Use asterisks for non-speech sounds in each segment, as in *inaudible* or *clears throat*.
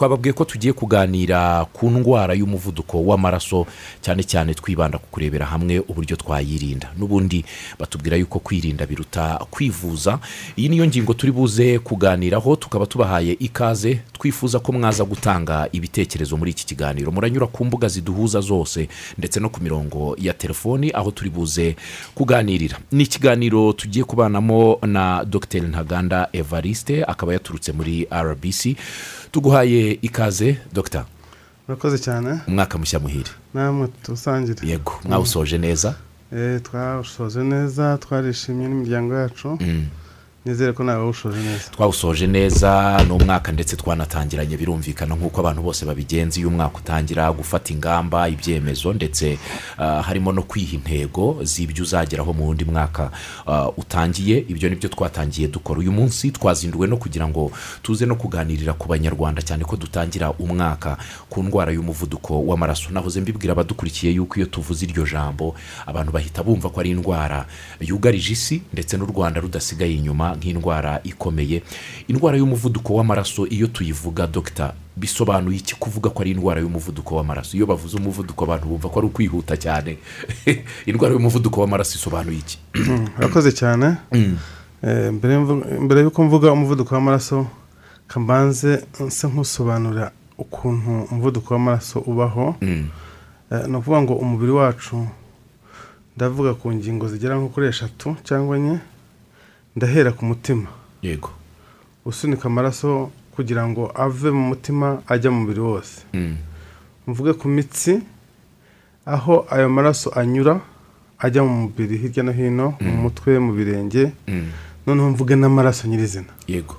twababwiye ko tugiye kuganira ku ndwara y'umuvuduko w'amaraso cyane cyane twibanda ku kurebera hamwe uburyo twayirinda. N'ubundi batubwira yuko kwirinda biruta kwivuza. Iyi niyo ngingo turi buze kuganiraho tukaba tubahaye ikaze twifuza ko mwaza gutanga ibitekerezo muri iki kiganiro. Muranyura ku mbuga ziduhuza zose ndetse no ku mirongo ya telefoni aho turi buze kuganirira. Ni ikiganiro tugiye kubanamo na dr. Ntaganda evariste akaba yaturutse muri rbc tuguhaye ikaze dr murakoze cyane. Umwaka mushya muhire. Namwe tuwusangire yego mwawusoje neza. Eh, twawushoje neza twarishimye n'imiryango yacu. Nizere ko nawe wawushoje neza. Twawusoje neza ni umwaka ndetse twanatangiranye birumvikana nk'uko abantu bose babigenza. Iyo umwaka utangira gufata ingamba ibyemezo ndetse ah, harimo no kwiha intego z'ibyo uzageraho mu wundi mwaka ah, utangiye. Ibyo ni byo twatangiye dukora. Uyu munsi twazinduwe no kugira ngo tuze no kuganirira ku banyarwanda cyane ko dutangira umwaka ku ndwara y'umuvuduko w'amaraso. Nahoze mbibwira abadukurikiye yuko iyo tuvuze iryo jambo abantu bahita bumva ko ari indwara yugarije isi ndetse n'u rwanda rudasigaye inyuma. Nk'indwara ikomeye. Indwara y'umuvuduko w'amaraso iyo tuyivuga dogita bisobanuye iki kuvuga ko ari indwara y'umuvuduko w'amaraso? Iyo bavuze umuvuduko abantu bumva ko ari ukwihuta cyane. *laughs* Indwara y'umuvuduko w'amaraso isobanuye iki? *clears throat* Murakoze cyane. Eh, mbere y'uko mvuga umuvuduko w'amaraso kambanze nse nkusobanurira ukuntu umuvuduko w'amaraso ubaho. Mm, Eh, ni ukuvuga ngo umubiri wacu ndavuga ku ngingo zigera nko kuri eshatu cyangwa enye. Ndahera ku mutima. Yego. Usunika amaraso kugira ngo ave mu mutima ajya mu mubiri wose. Mm, mvuge ku mitsi aho ayo maraso anyura ajya mu mubiri hirya no hino mu mutwe mu birenge. Mm, noneho mvuge n'amaraso nyirizina. Yego.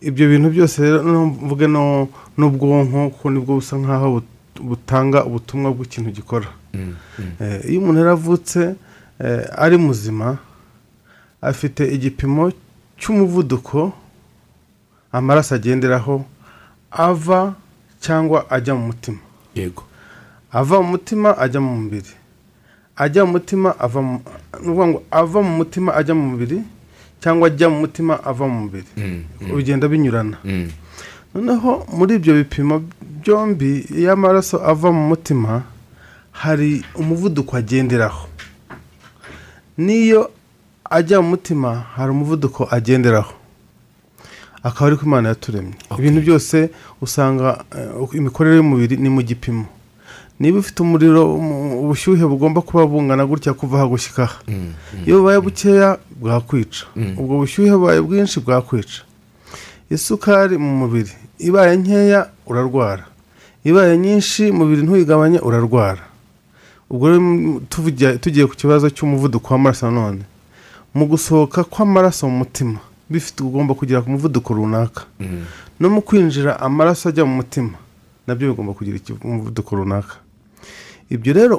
Ibyo bintu byose rero mvuge n'ubwonko kuko ni bwo busa nk'aho but- butanga ubutumwa bw'ikintu gikora. Eh, iyo umuntu yaravutse eh, ari muzima afite igipimo cy'umuvuduko amaraso agenderaho ava cyangwa ajya mu mutima. Yego. Ava mu mutima ajya mu mubiri. Ajya mu mutima ava mu ngo ava mu mutima ajya mu mubiri cyangwa ajya mu mutima ava mu mubiri. Mm, mm, bigenda binyurana. Mm, noneho muri ibyo bipimo byombi iyo amaraso ava mu mutima hari umuvuduko agenderaho. N'iyo ajya mu mutima hari umuvuduko agenderaho. Akaba ari ko imana yaturemye. Ibintu byose usanga eh, imikorere y'umubiri ni mu gipimo. Niba ufite umuriro mu- ubushyuhe bugomba kuba bungana gutya kuva aha gushyika aha. Mm, mm, iyo bubaye bukeya bwakwica. Mm. ubwo bushyuhe bubaye bwinshi bwakwica. Isukari mu mubiri. Ibaye nkeya urarwara. Ibaye nyinshi umubiri ntuyigabanye urarwara. Ubwo tugiye ku kibazo cy'umuvuduko w'amaraso nanone mu gusohoka kw'amaraso mu mutima. Bifite ugomba kugera ku muvuduko runaka. Mm, no mu kwinjira amaraso ajya mu mutima na byo bigomba kugira umuvuduko runaka. Ibyo rero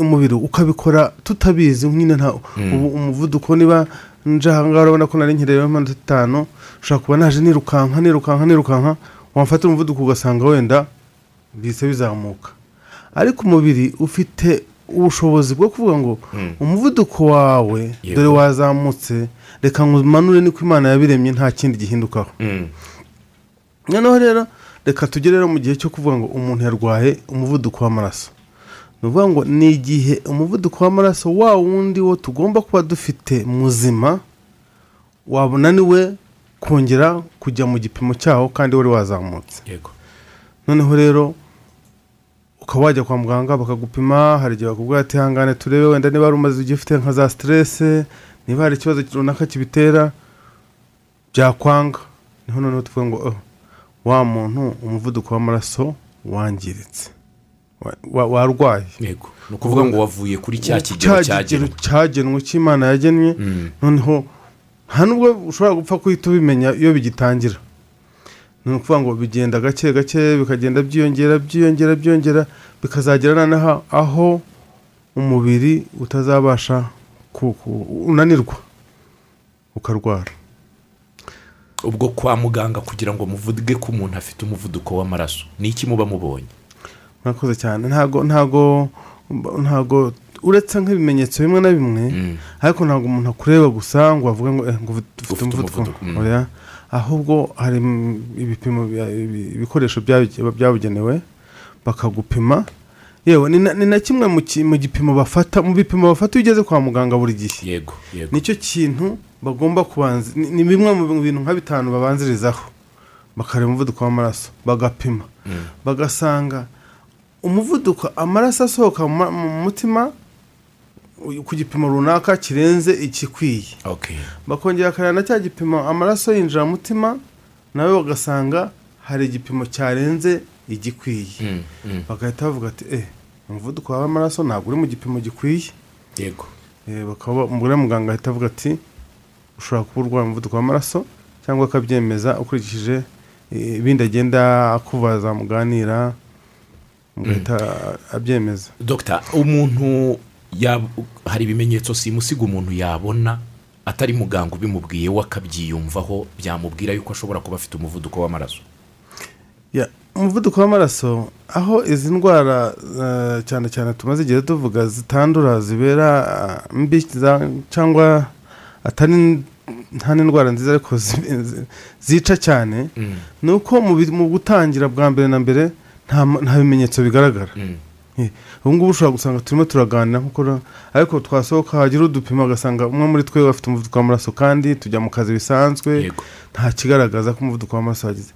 umubiri ukabikora tutabizi nyine nta ubu umuvuduko niba nje ahangaha urabona ko nari nkereyeho iminota itanu ushobora kuba naje nirukanka nirukanka nirukanka wamfata umuvuduko ugasanga wenda bihise bizamuka. Ariko umubiri ufite ubushobozi bwo kuvuga ngo Mm. umuvuduko wawe dore wazamutse reka nkumanure niko imana yabiremye nta kindi gihindukaho. Mm, noneho rero reka tugere rero mu gihe cyo kuvuga ngo umuntu yarwaye umuvuduko w'amaraso. Ni ukuvuga ngo ni igihe umuvuduko w'amaraso wa wundi wo tugomba kuba dufite muzima wabunaniwe kongera kujya mu gipimo cyawo kandi wari wazamutse. Noneho rero ukaba wajya kwa muganga bakagupima hari igihe bakubwira ati hangane turebe wenda niba wari umaze igihe ufite nka za siterese niba hari ikibazo runaka kibitera byakwanga ni ho noneho tuvuga ngo "Oh, wa muntu umuvuduko w'amaraso wangiritse. Wa- wa- warwaye. Yego. Ni ukuvuga ngo wavuye kuri cya kigero cyagenwe. cy'imana yagennye Mm, noneho nta nubwo ushobora gupfa guhita ubimenya iyo bigitangira. Ni ukuvuga ngo bigenda gake gake bikagenda byiyongera byiyongera byiyongera bikazagera noneho aho umubiri utazabasha unanirwa ukarwara. Ubwo kwa muganga kugira ngo muvuge ko umuntu afite umuvuduko w'amaraso ni iki muba mubonye? Murakoze cyane. Ntago ntago ntago uretse nk'ibimenyetso bimwe na bimwe Mm. ariko ntabwo umuntu akureba gusa ngo avuge ngo eh, Ufite umuvuduko. mm. Ahubwo hari ibipimo ibikoresho byabuge- byabugenewe bakagupima. Yewe ni na- kimwe mu gipimo bafata mu bipimo bafata iyo ugeze kwa muganga buri gihe. Yego yego. Nicyo kintu bagomba kubanza ni bimwe mu bintu nka bitanu babanzirizaho. Bakareba umuvuduko w'amaraso bagapima. Mm. bagasanga umuvuduko amaraso asohoka mu ma- mu mutima ku gipimo runaka kirenze ikikwiye. Bakongera bakareba na cya gipimo amaraso yinjira mu mutima nawe bagasanga hari igipimo cyarenze igikwiye. Mm. Mm. bagahita bavuga ati eh umuvuduko w'amaraso ntabwo uri mu gipimo gikwiye. Yego. Eh, bakaba umugore muganga ahita avuga ati ushobora kuba urwaye umuvuduko w'amaraso cyangwa akabyemeza ukurikije eh, ibindi agenda akubaza muganira mugahita abyemeza. Dogita umuntu hari ibimenyetso simusiga umuntu yabona atari muganga ubimubwiye we akabyiyumvaho byamubwira yuko ashobora kuba afite umuvuduko w'amaraso umuvuduko w'amaraso aho izi ndwara eh, cyane cyane tumaze igihe tuvuga zitandura zibera ah, mbi cyangwa atari nta n'indwara nziza ariko zi- zi- zica cyane Mm. ni uko mu gutangira bwa mbere na mbere nta bimenyetso bigaragara Mm. Eh, ubu ngubu ushobora gusanga turimo turaganira nk'uko ariko twasohoka hagira udupima ugasanga umwe muri twe afite umuvuduko w'amaraso kandi tujya mu kazi bisanzwe. Nta kigaragaza ko umuvuduko w'amaraso wagize.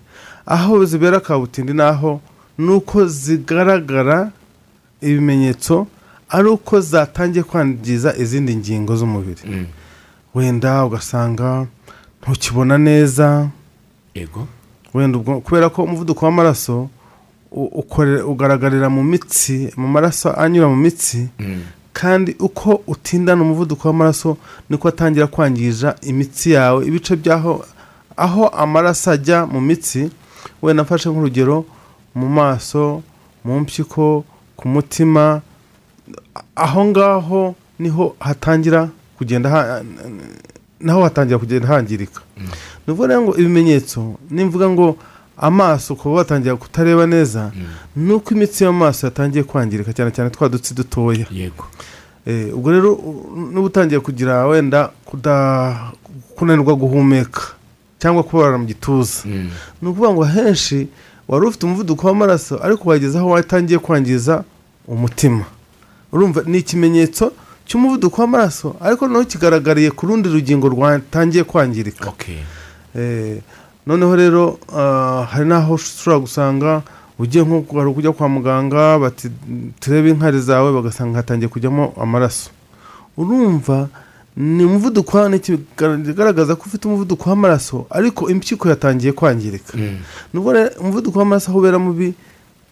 Aho zibera kabutindi naho ni uko zigaragara ibimenyetso ari uko zatangiye kwangiza izindi ngingo z'umubiri. Mm. wenda ugasanga ntukibona neza. Yego. Wenda ubwo kubera ko umuvuduko w'amaraso ugaragarira mu mitsi mu maraso anyura mu mitsi Mm. kandi uko utindana umuvuduko w'amaraso niko atangira kwangiza imitsi yawe. Ibice by'aho aho amaraso ajya mu mitsi wenda mfashe nk'urugero mu maso mu mpyiko ku mutima aho ngaho ni ho hatangira kugenda naho hatangira kugenda hangirika. Ni ukuvuga rero ngo ibimenyetso nimvuga ngo amaso kuba watangira kutareba neza ni uko imitsi y'amaso yatangiye kwangirika cyane cyane twa dutsi dutoya. Yego. Eh, ubwo rero niba utangiye kugira wenda kunanirwa guhumeka cyangwa kubabara mu gituza. Mm. ni ukuvuga ngo henshi wari ufite umuvuduko w'amaraso ariko wageze aho watangiye kwangiza umutima. Urumva ni ikimenyetso cy'umuvuduko w'amaraso ariko noneho kigaragariye ku rundi rugingo rwatangiye kwangirika. Okay Eh, noneho rero ah, hari n'aho ushobora gusanga ugiye nko kujya kwa muganga bati turebe inkari zawe bagasanga hatangiye kujyamo amaraso. Urumva ni umuvuduko ikigaragaza ko ufite umuvuduko w'amaraso ariko impyiko yatangiye kwangirika. Mm. nubwo rero umuvuduko w'amaraso aho ubera mubi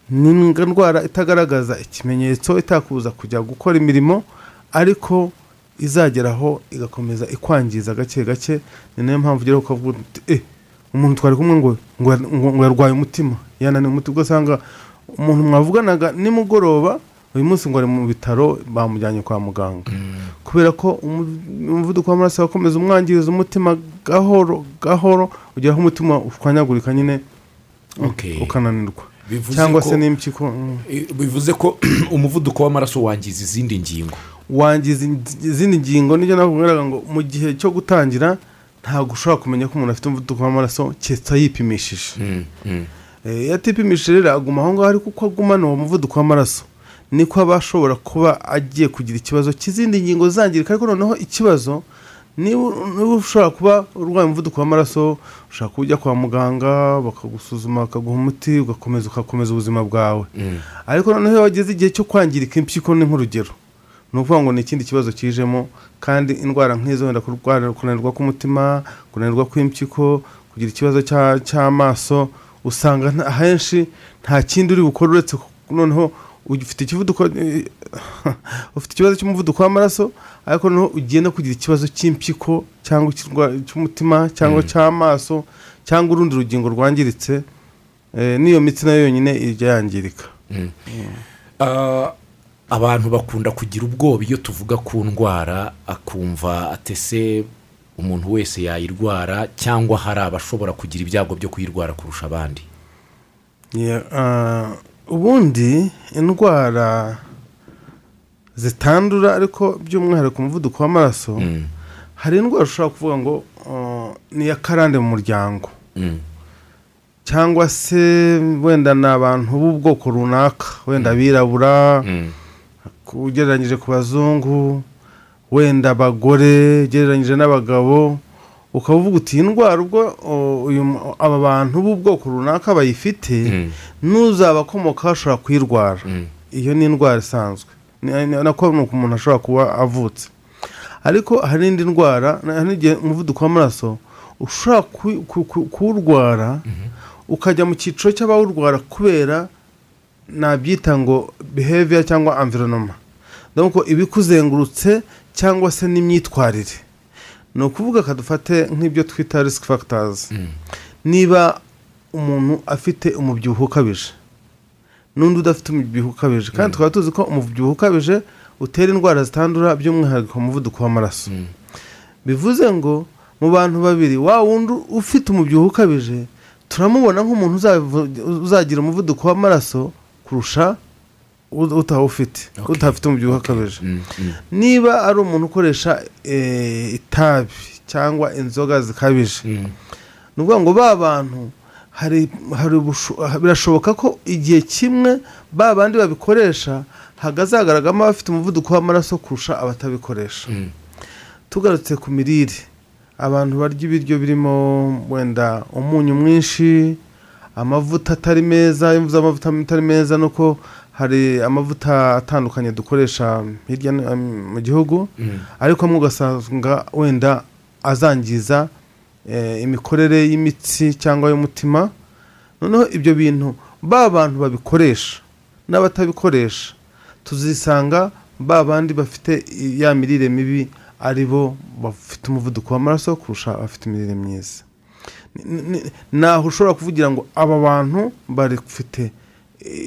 ni indwara itagaragaza ikimenyetso itakubuza kujya gukora imirimo ariko izageraho igakomeza ikwangiza gake gake ni na yo mpamvu ugeraho ukavuga uti eh umuntu twari kumwe ngo ngo yarwaye umutima. Yananiwe umutima. Ugasanga umuntu mwavuganaga nimugoroba uyu munsi ngo ari mu bitaro bamujyanye kwa muganga. Kubera ko umu- umuvuduko w'amaraso wakomeza umwangiriza umutima gahoro gahoro ugera aho umutima ushwanyagurika nyine ukananirwa. Cyangwa se n'impyiko mm, bivuze ko *clears throat* umuvuduko w'amaraso wangiza izindi ngingo. Wangiza in- izindi ngingo ni byo nakubwiraga ngo mu gihe cyo gutangira ntabwo ushobora kumenya ko umuntu afite umuvuduko w'amaraso keretse yipimishije Mm. Mm. Eh, iyo atipimishije rero aguma aho ngaho ariko uko agumana uwo muvuduko w'amaraso niko aba ashobora kuba agiye kugira ikibazo cy'izindi ngingo zangirika ariko noneho ikibazo niba ushobora kuba urwaye umuvuduko w'amaraso ushobora kuba ujya kwa muganga bakagusuzuma bakaguha umuti ugakomeza ugakomeza ubuzima bwawe Mm. ariko noneho iyo wageze igihe cyo kwangirika impyiko ni nk'urugero ni ukuvuga ngo ni ikindi kibazo kijemo kandi indwara nk'izo wenda kunanirwa k'umutima kunanirwa kw'impyiko kugira ikibazo cya- cy'amaso usanga ahenshi nta kindi uri bukore uretse noneho ufite eh, *laughs* ufite ikibazo cy'umuvuduko w'amaraso ariko noneho no kugira ikibazo cy'impyiko cyangwa cy'umutima cyangwa cy'amaso cyangwa urundi rugingo rwangiritse eh, n'iyo mitsi na yo yonyine ijya yangirika. Ah, abantu bakunda kugira ubwoba iyo tuvuga ku ndwara akumva atese umuntu wese yayirwara cyangwa hari abashobora kugira ibyago byo kuyirwara kurusha abandi ah, ubundi indwara zitandura ariko by'umwihariko umuvuduko w'amaraso Mm. hari indwara ushobora kuvuga ngo uh, ni iya karande mu muryango Mm. cyangwa se wenda ni abantu b'ubwoko runaka wenda abirabura Mm. ku- ugereranyije ku bazungu wenda abagore ugereranyije n'abagabo ukaba uvuga uti iyi ndwara ubwo aba bantu b'ubwoko runaka bayifite Mm. n'uzaba akomokaho ashobora kuyirwara Mm. iyo ni indwara isanzwe nako ni uko umuntu ashobora kuba avutse ariko hari n'indi ndwara n'igihe umuvuduko w'amaraso ushobora ku- ku- ku- kuwurwara ukajya mu cyiciro cy'abawurwara kubera nabyita ngo behavior cyangwa environment. Donc ibikuzengurutse cyangwa se n'imyitwarire. Ni ukuvuga kadufate nk'ibyo twita risk factors. Mm. niba umuntu afite umubyibuho ukabije n'undi udafite umubyibuho ukabije. Kandi tukaba tuzi ko umubyibuho ukabije utera indwara zitandura by'umwihariko umuvuduko w'amaraso. Mm. bivuze ngo mu bantu babiri wa wundi ufite umubyibuho ukabije turamubona nk'umuntu uzagira umuvuduko w'amaraso kurusha utawufite utafite umubyibuho ukabije Mm. Mm. niba ari umuntu ukoresha eh, itabi cyangwa inzoga zikabije Mm. ni ukuvuga ngo ba bantu birashoboka ko igihe kimwe ba bandi babikoresha hagazagaragaramo abafite umuvuduko w'amaraso kurusha abatabikoresha tugarutse ku mirire abantu barya ibiryo birimo wenda umunyu mwinshi amavuta atari meza iyo mvuze amavuta atari meza ni uko hari amavuta atandukanye dukoresha hirya no mu gihugu Mm. ariko amwe ugasanga wenda azangiza eh, imikorere y'imitsi cyangwa y'umutima noneho ibyo bintu ba bantu babikoresha n'abatabikoresha tuzisanga ba bandi bafite ya mirire mibi ari bo bafite umuvuduko w'amaraso kurusha abafite imirire myiza Naho ushobora kuvugira ngo aba bantu bafite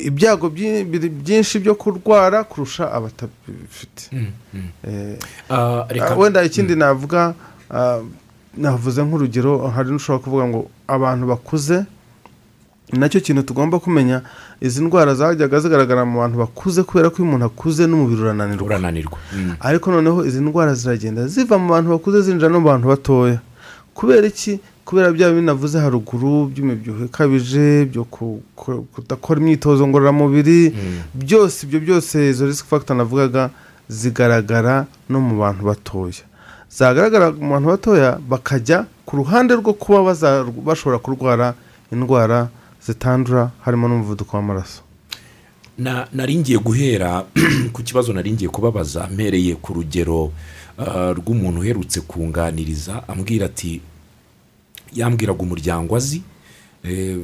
ibyago byi- biri- byinshi byo kurwara kurusha abatabifite Mm. Mm. Eh, Ah, wenda ikindi navuga ah, navuze nk'urugero hari n'ushobora kuvuga ngo abantu bakuze na cyo kintu tugomba kumenya izi ndwara zajyaga zigaragara mu bantu bakuze kubera ko iyo umuntu akuze n'umubiri urananirwa Mm. ariko noneho izi ndwara ziragenda ziva mu bantu bakuze zinjira no mu bantu batoya kubera iki kubera bya bindi navuze haruguru by'umubyibuho ikabije byo ku- ku- kudakora imyitozo ngororamubiri Mm. byose ibyo byose izo risk factor navugaga zigaragara no mu bantu batoya zagaragara mu bantu batoya bakajya ku ruhande rwo kuba bashobora kurwara indwara zitandura harimo n'umuvuduko w'amaraso Na- nari ngiye guhera *clears throat* ku kibazo nari ngiye kubabaza mpereye ku rugero ah, rw'umuntu uherutse kunganiriza ambwira ati yambwiraga umuryango azi eh,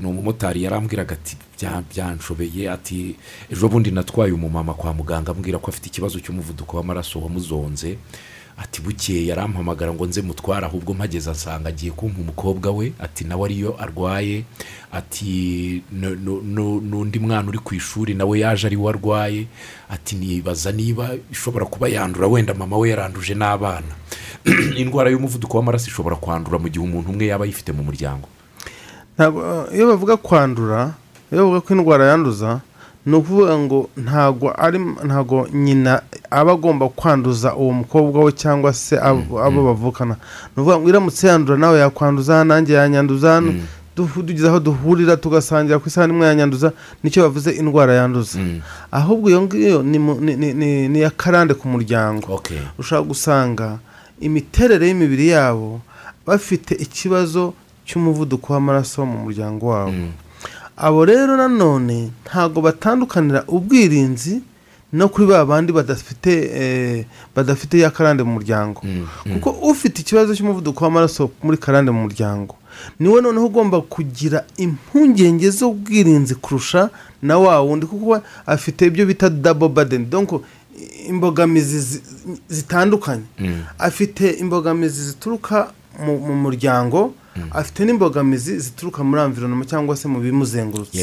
ni umumotari yarambwiraga ati "Bya- byanshobeye ati ejo bundi natwaye umumama kwa muganga ambwira ko afite ikibazo cy'umuvuduko w'amaraso wamuzonze ati bukeye yarampamagara ngo nze mutware ahubwo mpageze asanga agiye kumpa umukobwa we ati nawe ariyo arwaye ati "Nu- nu- nu- n'undi mwana uri ku ishuri nawe yaje ari we arwaye ati nibaza niba ishobora kuba yandura wenda mama we yaranduje n'abana. *clears throat* indwara y'umuvuduko w'amaraso ishobora kwandura mu gihe umuntu umwe yaba ayifite mu muryango. Eh, iyo bavuga kwandura iyo bavuga ko indwara yanduza ni ukuvuga ngo ntabwo ari ntabwo nyina aba agomba kwanduza uwo mukobwa we cyangwa se abo abo bavukana. Ni ukuvuga ngo iramutse yandura nawe yakwanduza nanjye yanyanduza tugeze aho duhurira tugasangira ku isahani imwe yanyanduza ni cyo bavuze indwara yanduza. Mm. ahubwo iyo ngiyo ni mu- ni- ni- ni- ni iya karande ku muryango. Ushobora gusanga imiterere y'imibiri yabo bafite ikibazo cy'umuvuduko w'amaraso mu muryango wabo Mm. abo rero nanone ntabwo batandukanira ubwirinzi no kuri ba bandi badafite eh, badafite ya karande mu muryango Mm. kuko ufite ikibazo cy'umuvuduko w'amaraso muri karande mu muryango ni we noneho ugomba kugira impungenge z'ubwirinzi kurusha na wa wundi kuko afite ibyo bita dabo badeni imbogamizi zi- zitandukanye. Mm. afite imbogamizi zituruka mu, mu muryango afite n'imbogamizi zituruka muri environnement cyangwa se mu bimuzengurutse.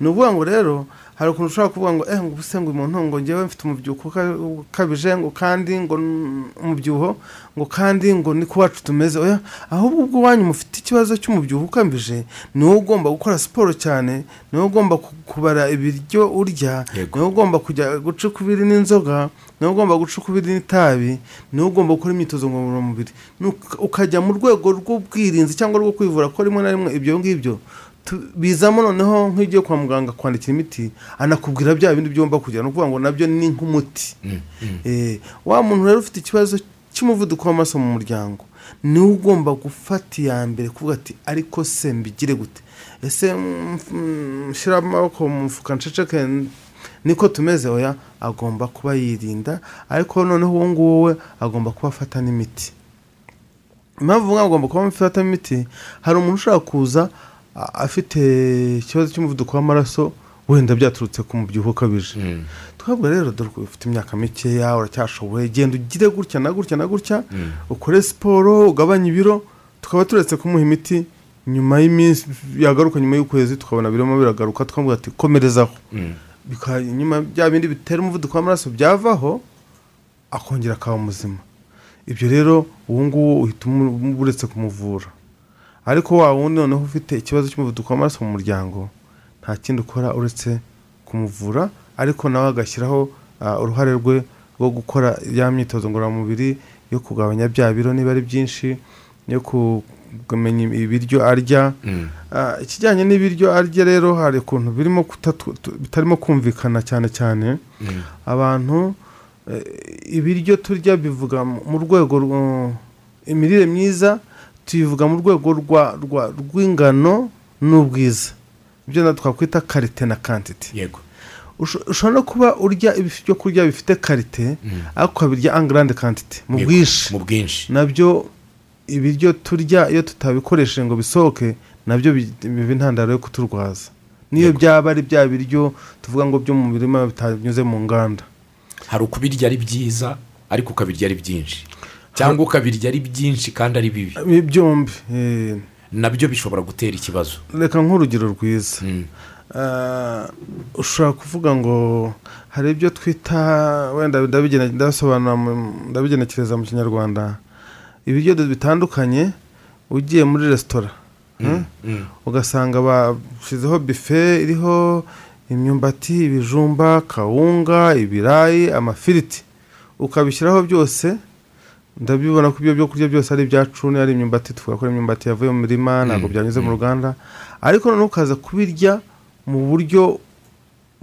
Ni ukuvuga ngo rero hari ukuntu ushobora kuvuga ngo eh ngo ubuse ngo umuntu ngo ngewe mfite umubyibuho uka- ukabije ngo kandi ngo umubyibuho ngo kandi ngo niko wacu tumeze. Oya ahubwo ubwo wanyu mufite ikibazo cy'umubyibuho ukabije ni wowe ugomba gukora siporo cyane ni wowe ugomba ku- kubara ibiryo urya ni wowe ugomba kujya guca ukubiri n'inzoga ni wowe ugomba guca ukubiri n'itabi ni wowe ugomba gukora imyitozo ngororamubiri. Ukajya mu rwego rw'ubwirinzi cyangwa rwo kwivura ko rimwe na rimwe ibyo ngibyo bizamo noneho ugiye kwa muganga kwandikira imiti anakubwira bya bindi byomba kugira ni ukuvuga ngo na byo ni nk'umuti. Eh, wa muntu rero ufite ikibazo cy'umuvuduko w'amaraso mu muryango ni we ugomba gufata iya mbere kuvuga ati ariko se mbigire gute? Ese mm, mm, shyira amaboko mu mufuka nceceke niko tumeze? Oya agomba kuba yirinda ariko noneho uwo nguwo we agomba kuba afata n'imiti. Impamvu agomba kuba afata imiti hari umuntu ushobora kuza afite ikibazo cy'umuvuduko w'amaraso wenda byaturutse ku mubyibuho ukabije. Mm. twabwo rero dore ko ufite imyaka mikeya uracyashoboye genda ugire gutya na gutya na gutya ukore siporo ugabanye ibiro tukaba turetse kumuha imiti nyuma y'iminsi yagaruka nyuma y'ukwezi tukabona birimo biragaruka tukavuga ati komerezaho. Mm. Bika- nyuma bya bindi bitera umuvuduko w'amaraso byavaho akongera akaba muzima ibyo rero ubu ngubu uhita uretse kumuvura. Ariko wa wundi noneho ufite ikibazo cy'umuvuduko w'amaraso mu muryango nta kindi ukora uretse kumuvura ariko nawe agashyiraho ah, uruhare rwe rwo gukora ya myitozo ngororamubiri yo kugabanya bya biro niba ari byinshi yo kumenya ibiryo arya Mm. Ikijyanye n'ibiryo arya rero hari ukuntu bitarimo kumvikana cyane cyane Mm. abantu eh, ibiryo turya bivuga mu rwego imirire myiza tuyivuga mu rwego rw'ingano n'ubwiza. Ibyo na twakwita karite na kantite yego. Usho- ushobora no kuba urya ibyo kurya bifite karite ariko ukabirya angarande kantite mu bwinshi. mu bwinshi. Nabyo ibiryo turya iyo tutabikoresheje ngo bisohoke na byo bi- biba intandaro yo kuturwaza. Niyo byaba ari bya biryo tuvuga ngo byo mu mirima bitanyuze mu nganda. Hari ukubirya ari byiza ariko ukabirya ari byinshi. Cyangwa ukabirya ari byinshi kandi ari bibi. Ibi byombi. Eh, na byo bishobora gutera ikibazo. reka nk'urugero rwiza. Mm. Ah, ushobora kuvuga ngo hari ibyo twita wenda ndabigenekereza mu kinyarwanda. Ibiryo bitandukanye ugiye muri resitora hmm? Mm. ugasanga bashyizeho bife iriho imyumbati ibijumba kawunga ibirayi amafiriti. Ukabishyiraho byose ndabibona ko ibyo byo kurya byose ari ibyacu ari imyumbati tuvuga ko ari imyumbati yavuye mu mirima ntabwo Mm, byanyuze mu ruganda. Ariko noneho ukaza kubirya mu buryo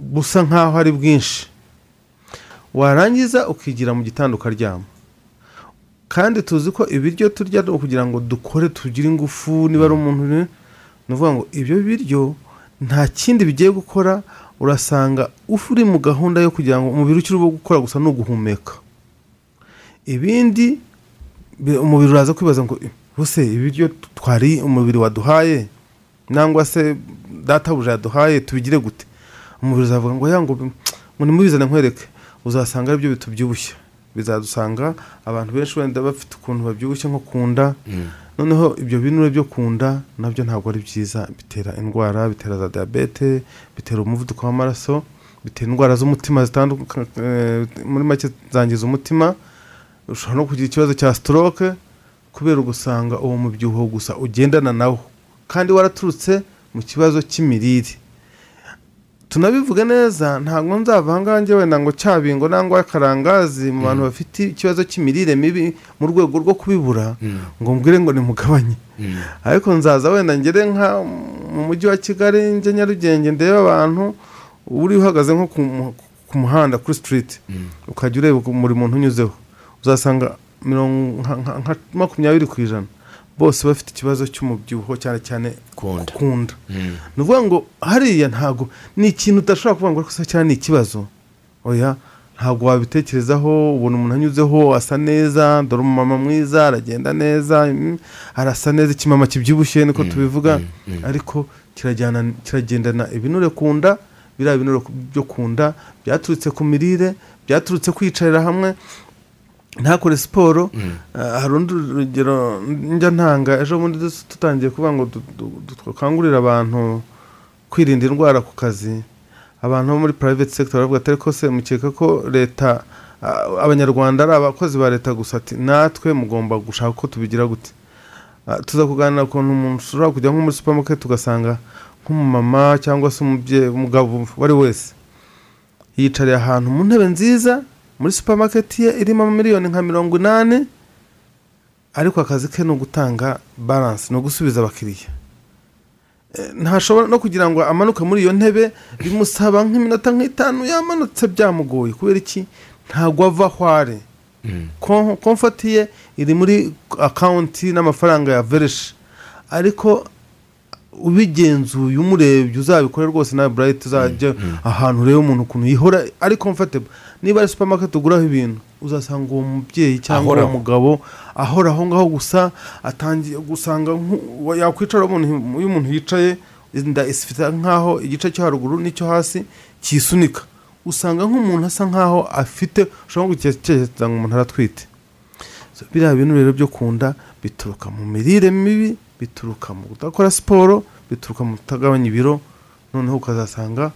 busa nk'aho ari bwinshi. Warangiza ukigira mu gitanda ukaryama. Kandi tuzi ko ibiryo turya ni ukugira ngo dukore tugire ingufu niba ari umuntu ni ukuvuga ngo ibyo biryo nta kindi bigiye gukora urasanga uri mu gahunda yo kugira ngo umubiri ukiri gukora gusa ni uguhumeka. Ibindi bi- umubiri uraza kwibaza ngo buse ibiryo twari umubiri waduhaye nangwa se databuja yaduhaye tubigire gute? Umubiri uzavuga ngo ya ngo bi- ngo nimubizane nkwereke uzasanga ari byo bitubyibushye bizadusanga abantu benshi wenda bafite ukuntu babyibushye nko ku nda Mm. noneho ibyo binure byo ku nda na byo ntabwo ari byiza. Bitera indwara bitera za diyabete bitera umuvuduko w'amaraso bitera indwara z'umutima zitandukanye eh, muri make zangiza umutima. Ushobora no kugira ikibazo cya stroke kubera ugusanga uwo mubyibuho gusa ugendana nawo kandi waraturutse mu kibazo cy'imirire tunabivuge neza ntabwo nzava ahangaha njye wenda ngo cyabingo nangwa akarangazi mu bantu bafite ikibazo cy'imirire mibi mu rwego rwo kubibura Mm. ngo mbwire ngo nimugabanye Mm. ariko nzaza wenda ngere nka mu mujyi wa kigali njye nyarugenge ndebe abantu uri uhagaze nko ku mu- ku muhanda kuri sitiriti Mm. ukajya ureba buri muntu unyuzeho uzasanga nka- makumyabiri ku ijana bose bafite ikibazo cy'umubyibuho cyane cyane Kunda. kunda Mm. ni ukuvuga ngo hariya ntabwo ni ikintu udashobora kuvuga ngo ariko cyane ni ikibazo oya ntabwo wabitekerezaho ubona umuntu anyuzeho asa neza dore umumama mwiza aragenda neza mm, arasa neza ikimama kibyibushye niko tubivuga mm, mm. ariko kirajyana kiragendana ibinure ku nda biriya binure byo ku nda byaturutse ku mirire byaturutse kwicarira hamwe ntakore siporo Mm. Ah, hari urundi rugero njya ntanga ejo bundi tutangiye kuvuga ngo du- du- du- dukangurire abantu kwirinda indwara ku kazi. Abantu bo muri private sector baravuga ati ariko se mukeka ko leta ah, abanyarwanda ari abakozi ba leta gusa? Ati natwe mugomba gushaka uko tubigira gute. Ah, tuza kuganira ukuntu umuntu ushobora kujya nko muri supermarket ugasanga nk'umumama cyangwa se umubyeyi umugabo uwo ari wese. Yicariye ahantu mu ntebe nziza muri supermarket ye irimo miliyoni nka mirongo inani ariko akazi ke ni ugutanga balance ni ugusubiza abakiriya. Eh, ntashobora no kugira ngo amanuke muri iyo ntebe bimusaba nk'iminota nk'itanu yamanutse byamugoye kubera iki? Ntabwo ava aho ari. Kon- komfoti ye iri muri akawunti n'amafaranga ya vereshi ariko ubigenzuye umurebye uzabikore rwose nawe burayiti uzajya ahantu urebe umuntu ukuntu yihora ari komfatebo niba ari supamaketi uguraho ibintu uzasanga uwo mubyeyi cyangwa uwo mugabo ahora aho ngaho gusa atangiye gusanga yakwicara iyo umuntu yicaye inda ifite nk'aho igice cyo haruguru n'icyo hasi cyisunika usanga nk'umuntu asa nk'aho afite ushobora gukeka ngo umuntu aratwite. Biriya bintu rero byo kunda bituruka mu mirire mibi bituruka mu kudakora siporo bituruka mu kutagabanya ibiro noneho ukazasanga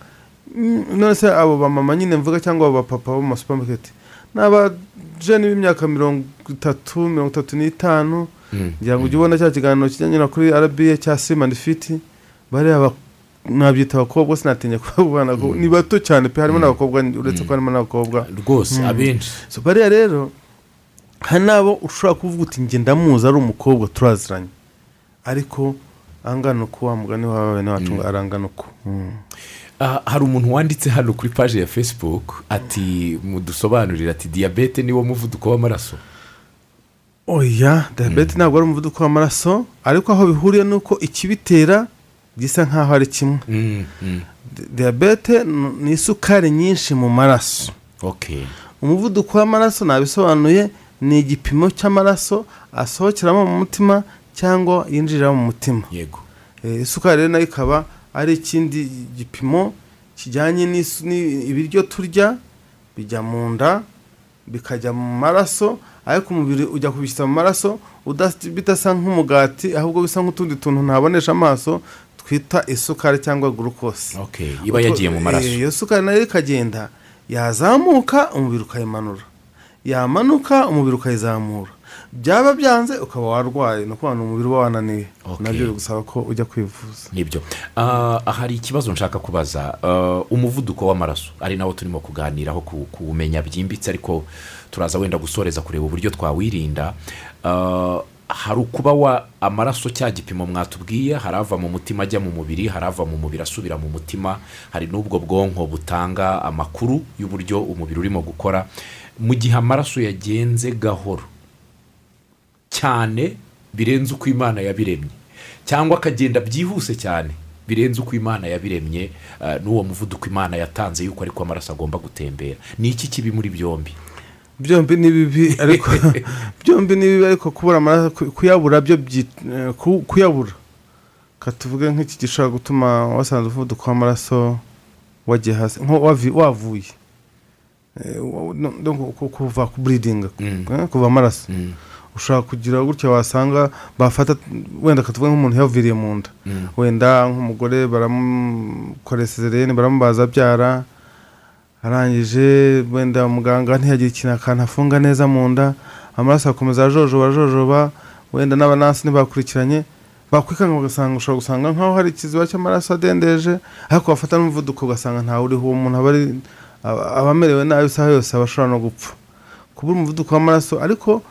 mm, none se abo bamama nyine mvuga cyangwa abo bapapa bo mu masupamaketi ni abajeni b'imyaka mirongo itatu mirongo itatu n'itanu ngira ngo ujye ubona cya kiganiro kijyanye kuri rba cya simani fiti bariya ba- nabyita abakobwa sinatinya kubabana ko ni bato cyane pe harimo n'abakobwa uretse ko harimo n'abakobwa. Rwose abenshi. Bariya rero hari n'abo ushobora kuvuga uti njye ndamuzi ari umukobwa turaziranye. Ariko angana uko wa mugani wawe wacu ngo arangana uko Mm. Ah, hari umuntu wanditse hano kuri paji ya facebook ati mudusobanurire ati diyabete niwo muvuduko w'amaraso. Oya diyabete ntabwo ari umuvuduko w'amaraso ariko aho bihuriye ni uko ikibitera gisa nk'aho ari kimwe. Mm, mm. Di- diyabete ni isukari nyinshi mu maraso. Umuvuduko w'amaraso nabisobanuye ni igipimo cy'amaraso asohokeramo mu mutima cyangwa yinjirira mu mutima. Yego. Eh, isukari rero na yo ikaba ari ikindi gipimo kijyanye n'ibiryo turya bijya mu nda bikajya mu maraso ariko umubiri ujya kubishyira mu maraso bidasa nk'umugati ahubwo bisa nk'utundi tuntu ntabonesha amaso twita isukari cyangwa gurukose ok iba yagiye mu maraso. Eh, iyo sukari na yo ikagenda yazamuka umubiri ukayimanura. Yamanuka umubiri ukayizamura. Byaba byanze ukaba warwaye ni ukuvuga ngo umubiri uba wananiwe. Okay. na byo bigusaba ko ujya kwivuza. Nibyo. Ah, hari ikibazo nshaka kubaza. Ah, umuvuduko w'amaraso. Ari nawo turimo kuganiraho ku- kuwumenya byimbitse ariko turaza wenda gusoreza kureba uburyo twawirinda. Ah, hari ukuba wa amaraso cya gipimo mwatubwiye hari ava mu mutima ajya mu mubiri hari ava mu mubiri asubira mu mutima hari n'ubwo bwonko butanga amakuru y'uburyo umubiri urimo gukora. Mu gihe amaraso yagenze gahoro cyane birenze uko imana yabiremye cyangwa akagenda byihuse cyane birenze uko imana yabiremye eh, n'uwo muvuduko imana yatanze yuko ariko amaraso agomba gutembera. Ni iki kibi muri byombi? Byombi ni bibi ariko *laughs* byombi ni bibi ariko kubura amaraso ku- kuyabura byo eh, ku- kuyabura. Katuvuge nk'iki gishobora gutuma wasanze umuvuduko w'amaraso wagiye hasi wavuye. Eh, kuva ku buridinga Mm. eh, kuva amaraso. Mm, ushobora kugira gutya wasanga bafata wenda katuvuge nk'umuntu yaviriye mu nda. Mm, wenda nk'umugore baramukorera sezeriyeni baramubaza abyara arangije wenda muganga ntiyagire ikintu akantu afunga neza mu nda amaraso akomeza ajojoba ajojoba wenda n'abanasi ntibakurikiranye bakwikanga ugasanga ushobora gusanga nk'aho hari ikiziba cy'amaraso adendeje ariko wafata n'umuvuduko ugasanga ntawe uriho uwo muntu aba amerewe nabi isaha yose aba ashobora no gupfa. Kubura umuvuduko w'amaraso ariko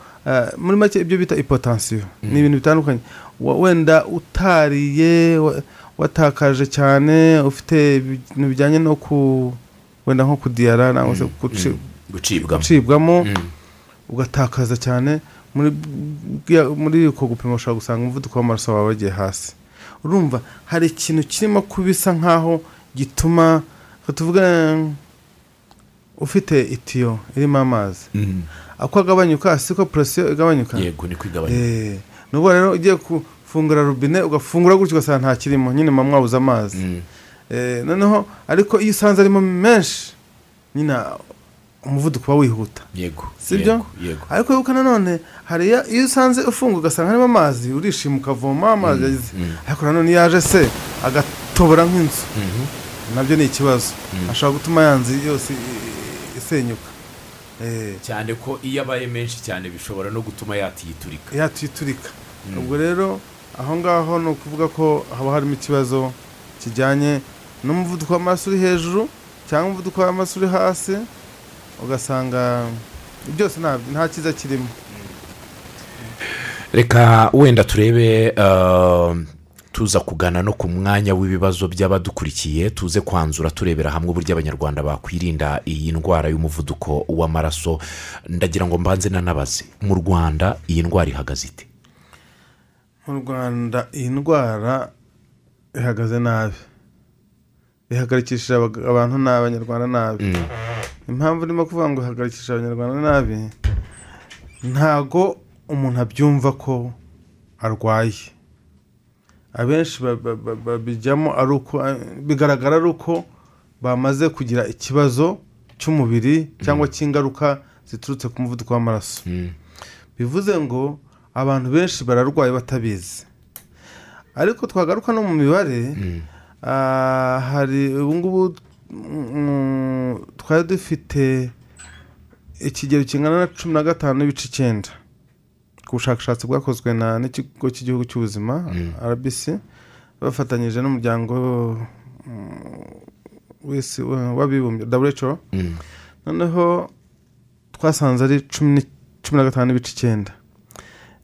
muri make ibyo bita ipotansiyo ni ibintu bitandukanye. Wenda utariye wa- watakaje cyane ufite ibintu bijyanye no ku wenda nko kudiyara cyangwa se guci- mm. gucibwamo. Mm, ugatakaza cyane. Muri uko gupima ushobora gusanga umuvuduko w'amaraso wawe wagiye hasi. Urumva hari ikintu kirimo kubisa nk'aho gituma reka tuvuge ufite itiyo irimo amazi. Mm. ako agabanyuka siko puresiyo igabanyuka? Yego ni kwigabanya Eh, nubwo rero ugiye gufungura robine ugafungura gutyo ugasanga nta kirimo nyine muba mwabuze amazi. Mm, Eh, noneho ariko iyo usanze arimo menshi nyine umuvuduko uba wihuta. Yego Sibyo? ariko wibuka nanone hari iya- iyo usanze ufunga ugasanga harimo amazi urishima ukavoma amazi yagize. mm. ariko nanone iyo yaje se agatobora nk'inzu. Mhm. na byo ni ikibazo. Ashobora gutuma yanzu yose isenyuka. Cyane ko iyo abaye menshi cyane bishobora no gutuma yatiyiturika yatuyiturika ubwo rero aho ngaho ni ukuvuga ko haba harimo ikibazo kijyanye n'umuvuduko w'amaraso uri hejuru cyangwa umuvuduko w'amaraso uri hasi ugasanga byose nta nta cyiza kirimo. Reka wenda turebe uh, tuza kugana no ku mwanya w'ibibazo by'abadukurikiye tuze kwanzura turebera hamwe uburyo abanyarwanda bakwirinda iyi ndwara y'umuvuduko w'amaraso. Ndagira ngo mbanze nanabaze mu rwanda iyi ndwara ihagaze ite? Mu rwanda iyi ndwara ihagaze nabi. Ihagarikishije abantu nabi. Abanyarwanda nabi impamvu ndimo kuvuga ngo ihagarikishije abanyarwanda nabi ntago umuntu abyumva ko arwaye. Abenshi ba- ba- ba- babijyamo ari uko bigaragara ari uko bamaze kugira ikibazo cy'umubiri cyangwa cy'ingaruka ziturutse ku muvuduko w'amaraso. Bivuze ngo abantu benshi bararwaye batabizi. Ariko twagaruka no mu mibare ah, hari ubu ngubu mm, twari dufite ikigero kingana na cumi na gatanu n'ibice icyenda. Bushakashatsi bwakozwe na n'ikigo cy'igihugu cy'ubuzima rbc bafatanyije n'umuryango mm, w'isi w'abibumbye who noneho twasanze ari cumi na gatanu n'ibice icyenda.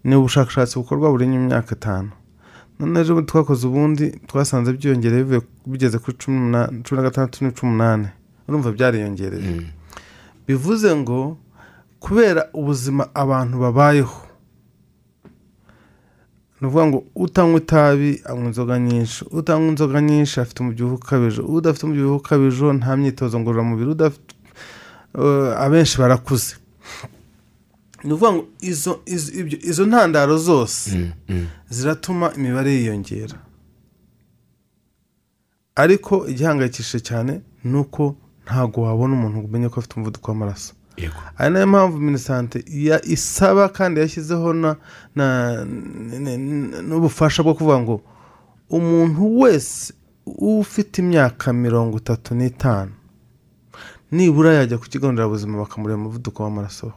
Ni ubushakashatsi bukorwa buri myaka itanu. None ejo bundi twakoze ubundi twasanze byiyongereye bigeze kuri cumi n'umunani- cumi na gatandatu n'ibice umunani urumva byariyongereye. Bivuze ngo kubera ubuzima abantu babayeho ni ukuvuga ngo utanywa itabi anywa inzoga nyinshi. Utanywa inzoga nyinshi afite umubyibuho ukabije. Udafite umubyibuho ukabije nta myitozo ngororamubiri udafite eh, abenshi barakuze. Ni ukuvuga ngo izo izo- ntandaro zose ziratuma imibare yiyongera. Ariko igihangayikishije cyane ni uko ntabwo wabona umuntu umenya ko afite umuvuduko w'amaraso. Ari na yo mpamvu minisante isaba kandi yashyizeho n'ubufasha bwo kuvuga ngo umuntu wese ufite imyaka mirongo itatu n'itanu nibura yajya ku kigo nderabuzima bakamureba umuvuduko w'amaraso.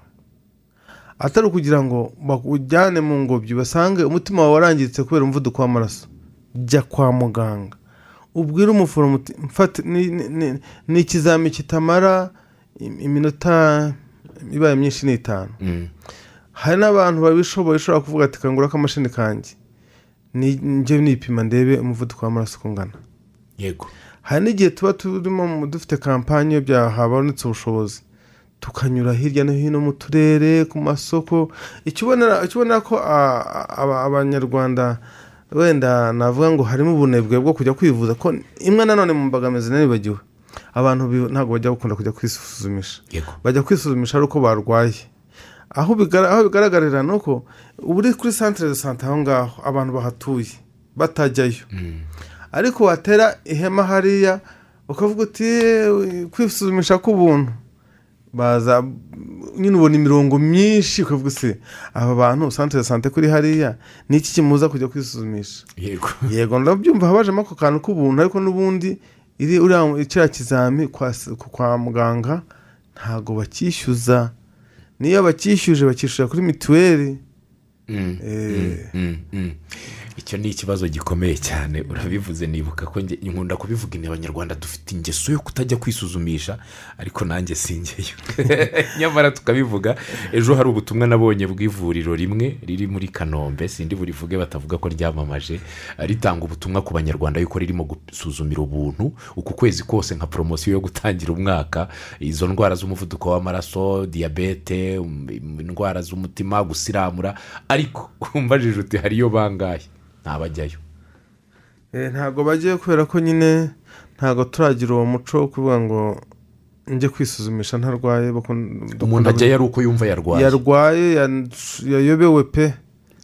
Atari ukugira ngo bawujyane mu ngobyi basange umutima wawe warangiritse kubera umuvuduko w'amaraso. Jya kwa muganga. Ubwire umuforomo "Mfate- ni- ikizami kitamara iminota ibaye myinshi ni itanu Mm. hari n'abantu babishoboye ushobora kuvuga ati kangura akamashini kanjye. Ni- njye nipima ndebe umuvuduko w'amaraso uko ungana yego. Hari n'igihe tuba turimo dufite kampani iyo byahabonetse ubushobozi. Tukanyura hirya no hino mu turere ku masoko. Ubonera ko abanyarwanda wenda navuga ngo harimo ubunebwe bwo kujya kwivuza ko imwe nanone mu mbogamizi nanibagiwe abantu ntabwo bajya bakunda kujya kwisuzumisha. Bajya kwisuzumisha ari uko barwaye. Aho bigara- aho bigaragarira ni uko uri kuri santire de sante aho ngaho abantu bahatuye batajyayo. Ariko watera ihema hariya ukavuga uti "Eh, kwisuzumisha k'ubuntu. Baza nyine ubona imirongo myinshi ukavuga se aba bantu santire de sante kuri hariya ni iki kimuza kujya kwisuzumisha? Yego. Yego ndabyumva habajemo ako kantu k'ubuntu ariko n'ubundi iri uriya kiriya kizami kwa, muganga ntago bacyishyuza niyo bacyishyuje bacyishyura kuri mituweli Mm, Eh. mm, mm. Icyo ni ikibazo gikomeye cyane urabivuze nibuka ko nkunda kubivuga ni abanyarwanda dufite ingeso yo kutajya kwisuzumisha ariko nanjye singeyo. *laughs* Nyamara tukabivuga ejo hari ubutumwa nabonye bw'ivuriro rimwe riri muri kanombe sindi burivuge batavuga ko ryamamaje ritanga ubutumwa ku banyarwanda yuko ririmo gusuzumira ubuntu uku kwezi kose nka poromosiyo yo gutangira umwaka izo ndwara z'umuvuduko w'amaraso diyabete um, indwara z'umutima gusiramura ariko *laughs* umbajije uti hariyo bangahe? Ntabajyayo Eh, ntago bagiye kubera ko nyine ntago turagira uwo muco wo kuvuga ngo njye kwisuzumisha ntarwaye umuntu ajyayo ari uko yumva yarwaye. Yarwaye yayobewe pe.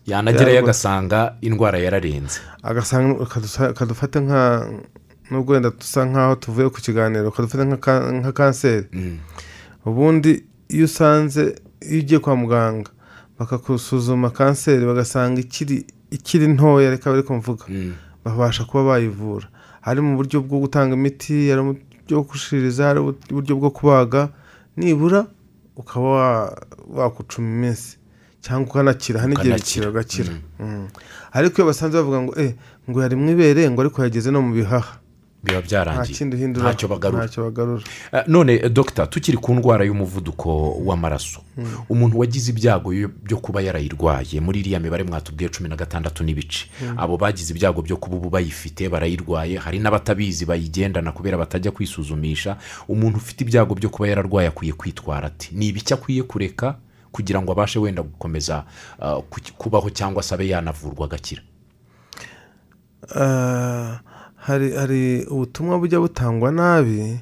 Yanagerayo agasanga indwara yararenze agasanga akadufata nka nubwo wenda dusa nkaho tuvuye ku kiganiro akadufata nka ka- nka kanseri. Mm. ubundi iyo usanze iyo ugiye kwa muganga bakakusuzuma kanseri bagasanga ikiri ikiri ntoya reka bari kumvuga Mm. babasha kuba bayivura. Hari mu buryo bwo gutanga imiti hari mu buryo bwo gushiririza hari uburyo bwo kubaga. Nibura ukaba wa- wakucuma iminsi cyangwa ukanakira hari n'igihe bikira ugakira Mm. ariko iyo basanze bavuga ngo eh ngo yari mu ibere ngo ariko yageze no mu bihaha. Biba byarangiye ntacyo bagarura Eh, none eh, dogita tukiri ku ndwara y'umuvuduko w'amaraso. Umuntu wagize ibyago yo- byo kuba yarayirwaye muri iriya mibare mwatubwiye cumi na gatandatu n'ibice. Abo bagize ibyago byo kuba ubu bayifite barayirwaye hari n'abatabizi bayigendana kubera batajya kwisuzumisha umuntu ufite ibyago byo kuba yararwaye akwiye kwitwara ati ni ibiki akwiye kureka kugira ngo abashe wenda gukomeza ku- kubaho cyangwa se abe yanavurwa agakira? Hari hari ubutumwa bujya butangwa nabi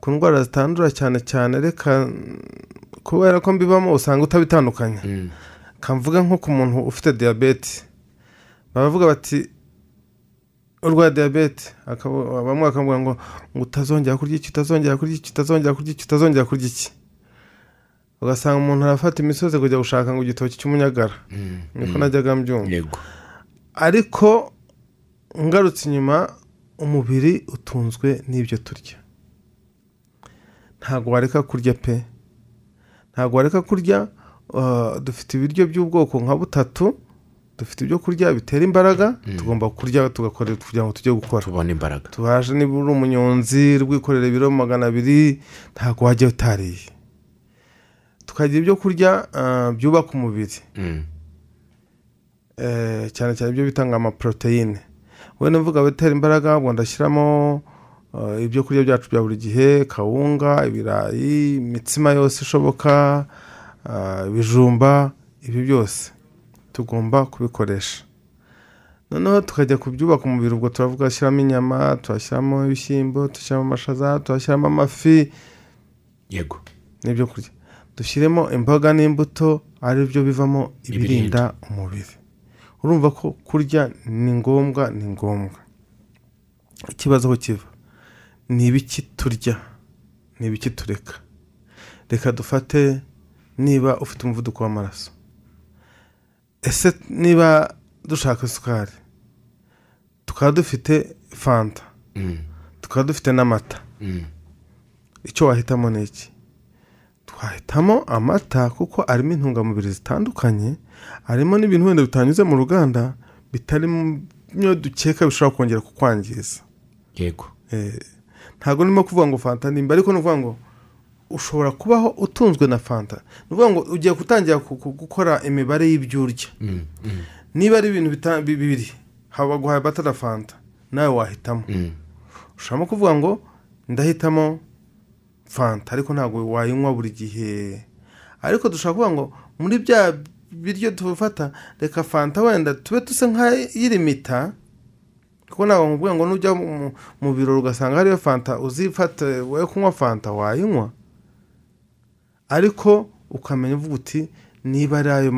ku ndwara zitandura cyane cyane reka mm, kubera ko mbibamo usanga utabitandukanya. Kamvuga nko ku muntu ufite diyabete baravuga bati urwaye diyabete bamwe bakavuga ngo ngo utazongera kurya iki utazongera kurya iki utazongera kurya iki utazongera kurya iki? Ugasanga umuntu arafata imisozi kujya gushaka ngo igitoki cy'umunyagara. Niko najyaga mbyumva. Ariko ngarutse inyuma umubiri utunzwe n'ibyo turya. Ntabwo wareka kurya pe. Ntabwo wareka kurya uh, dufite ibiryo by'ubwoko nka butatu dufite ibyo kurya bitera imbaraga tugomba kurya tugakora kugira ngo tujye gukora. Tubona imbaraga. Tubaje niba uri umunyonzi rwikorera ibiro magana abiri ntabwo wajya utariye. Tukagira ibyo kurya uh, byubaka umubiri. Mm. eh, cyane cyane ibyo bita ngo amaporoteyine wenda mvuga bitera imbaraga ubwo ndashyiramo eh, ibyo kurya byacu bya buri gihe kawunga ibirayi imitsima yose ishoboka ah, ibijumba ibi byose tugomba kubikoresha. Noneho tukajya ku byubaka umubiri ubwo turavuga shyiramo inyama turashyiramo ibishyimbo dushyiramo amashaza turashyiramo amafi. Yego. N'ibyo kurya. Dushyiremo imboga n'imbuto ari byo bivamo ibirinda. umubiri. Urumva ko kurya ni ngombwa ni ngombwa. Ikibazo aho kiva ni ibiki turya ni ibiki tureka? Reka dufate niba ufite umuvuduko w'amaraso. Ese niba dushaka isukari tukaba dufite fanta Mm. tukaba dufite n'amata. Mm. icyo wahitamo ni iki? Twahitamo amata kuko arimo intungamubiri zitandukanye harimo n'ibintu wenda bitanyuze mu ruganda bitari mu byo dukeka bishobora kongera kukwangiza yego Eh, ntabwo ndimo kuvuga ngo fanta nimba ariko ni ukuvuga ngo ushobora kubaho utunzwe na fanta ni ukuvuga ngo ugiye gutangira gukora imibare y'ibyo urya Mm. Mm. niba ari ibintu bibiri haba guhaye amata na fanta nawe wahitamo Mm. ushobora kuvuga ngo ndahitamo fanta ariko ntabwo wayinywa buri gihe. Ariko dushobora kuvuga ngo muri bya biryo tufata reka fanta wenda tube dusa nk'ayirimita kuko ntabwo nkubwira ngo nujya mu- birori ugasanga hariyo fanta uzifate wowe kunywa fanta wayinywa. Ariko ukamenya uvuga uti niba ari ayo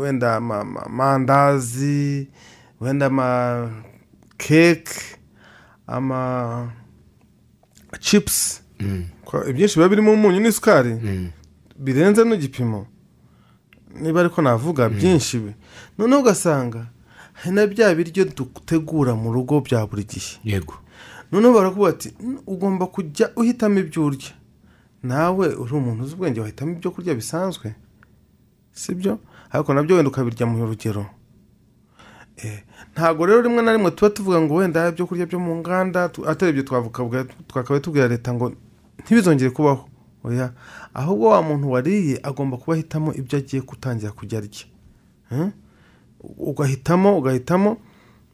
wenda ama- ama- amandazi wenda ama keke Mm. Ibyinshi biba birimo umunyu n'isukari. Mm. birenze n'igipimo. Niba ariko navuga byinshi bi noneho ugasanga hari na bya biryo dutegura mu rugo bya buri gihe. Yego. Noneho barakuba ati "Mm, ugomba kujya uhitamo ibyo urya. Nawe uri umuntu uzi ubwenge wahitamo ibyo kurya bisanzwe? Sibyo? Ariko na byo wenda ukabirya mu rugero. Eh, ntabwo rero rimwe na rimwe tuba tuvuga ngo wenda ibyo kurya byo mu nganda atari ibyo twavuga twakabaye tubwira leta ngo ntibizongere kubaho oya ahubwo wa muntu wariye agomba kuba ahitamo ibyo agiye gutangira kujya arya. Ugahitamo ugahitamo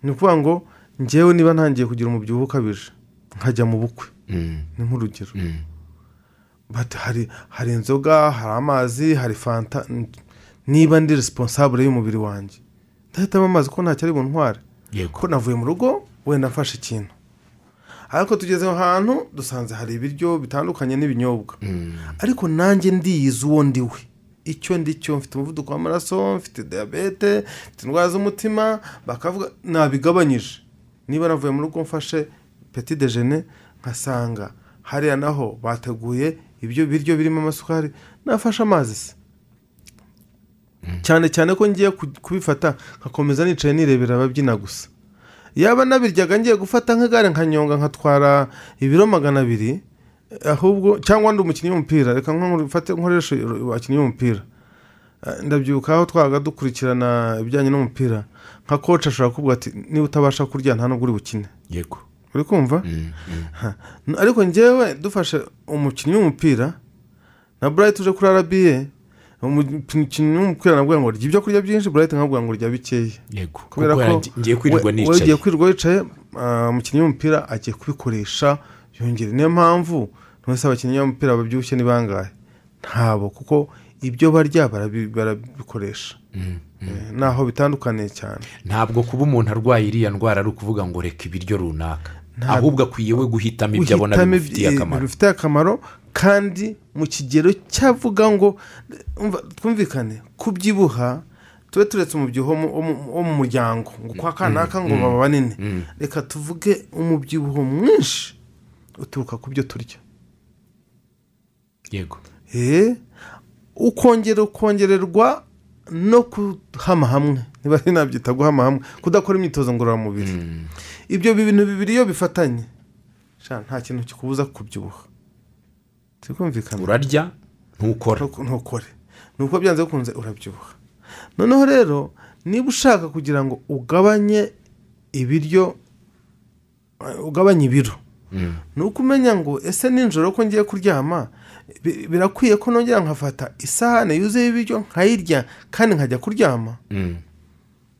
ni ukuvuga ngo ngewe niba ntangiye kugira umubyibuho ukabije nkajya mu bukwe. Mm. ni nk'urugero. Mm. Hari hari inzoga hari amazi hari fanta niba ndi responsable y'umubiri wanjye. Ndahitamo amazi ko ntacyo ari buntware. Yego. Ko navuye mu rugo wenda mfashe ikintu. Ariko tugeze aho hantu dusanze hari ibiryo bitandukanye n'ibinyobwa. Mm. ariko nanjye ndiyizi uwo ndi we icyo ndi cyo mfite umuvuduko w'amaraso mfite diyabete mfite indwara z'umutima bakavuga nabigabanyije. Niba navuye mu rugo mfashe peti dejene nkasanga hariya naho bateguye ibyo biryo birimo amasukari nafashe amazi se. Cyane cyane ko ngiye ku- kubifata nkakomeza nicaye nirebera ababyina gusa. Yaba nabiryaga ngiye gufata nk'igare nkanyonga nkatwara ibiro magana abiri ahubwo cyangwa ndi umukinnyi w'umupira. Reka nkoreshe abakinnyi b'umupira. Eh, ndabyibuka aho twabaga dukurikirana ibijyanye n'umupira. Nka koci ashobora kuvuga ati niba utabasha kurya nta nubwo uri bukine. Yego. Uri kumva? Mm, mm. *laughs* Ariko njyewe dufashe umukinnyi w'umupira na burayiti uje kuri arabiye umukinnyi w'umupira nabwo ngo rya ibyo kurya byinshi burayiti nkavuga ngo rya bikeya yego kubera ko ugiye kwirirwa wicaye umukinnyi w'umupira agiye kubikoresha yongera niyo mpamvu ntwese abakinnyi b'umupira babyibushye ni bangahe ntabo kuko ibyo barya barabi- barabikoresha naho bitandukaniye cyane ntabwo kuba umuntu arwaye iriya ndwara ari ukuvuga ngo reka ibiryo runaka ahubwo akwiye we guhitamo ibyo abona bimufitiye akamaro kandi mu kigero cyavuga ngo twumvikane kubyibuha tube turetse umubyibuho wo mu- muryango ngo kwa kanaka ngo baba banini. Mm. reka tuvuge umubyibuho mwinshi uturuka ku byo turya. Yego. Eh, ukongera ukongererwa no kuhama hamwe. Niba ari nabyita guhama hamwe. Kudakora imyitozo ngororamubiri. Mm, ibyo bintu bibiri iyo bifatanye nta kintu kikubuza kubyibuha. Tukumvikana. Urarya? Ntukora ntukore. Ni uko byanze bikunze urabyibuha. Noneho rero niba ushaka kugira ngo ugabanye ibiryo eh, ugabanye ibiro Mm, ni uko umenya ngo ese nijoro ko ngiye kuryama? Bi- birakwiye ko nongera nkafata isahane yuzuye ibiryo nkayirya kandi nkajya kuryama? Mm.